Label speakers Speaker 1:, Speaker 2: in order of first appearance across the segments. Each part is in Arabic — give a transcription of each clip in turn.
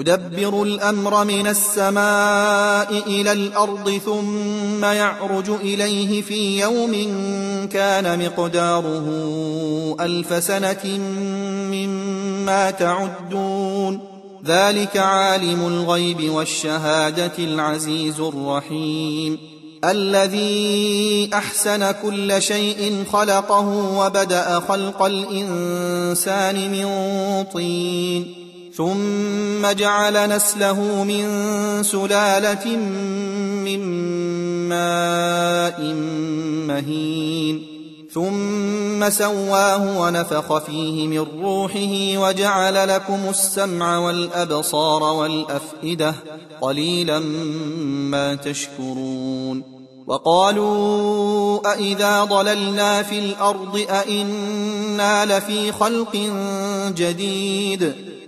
Speaker 1: يدبر الأمر من السماء إلى الأرض ثم يعرج إليه في يوم كان مقداره ألف سنة مما تعدون. ذلك عالم الغيب والشهادة العزيز الرحيم. الذي أحسن كل شيء خلقه وبدأ خلق الإنسان من طين. ثم جعل نسله من سلالة من ماء مهين. ثم سواه ونفخ فيه من روحه وجعل لكم السمع والأبصار والأفئدة قليلا ما تشكرون. وقالوا أإذا ضللنا في الأرض أإنا لفي خلق جديد.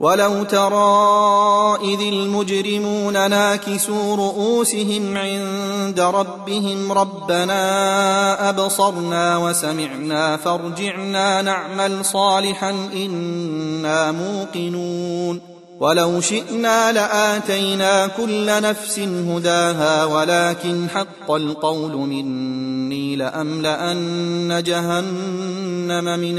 Speaker 1: ولو ترى اذ المجرمون ناكسوا رؤوسهم عند ربهم ربنا ابصرنا وسمعنا فارجعنا نعمل صالحا أنا موقنون ولو شئنا لاتينا كل نفس هداها ولكن حق القول مني لاملان جهنم من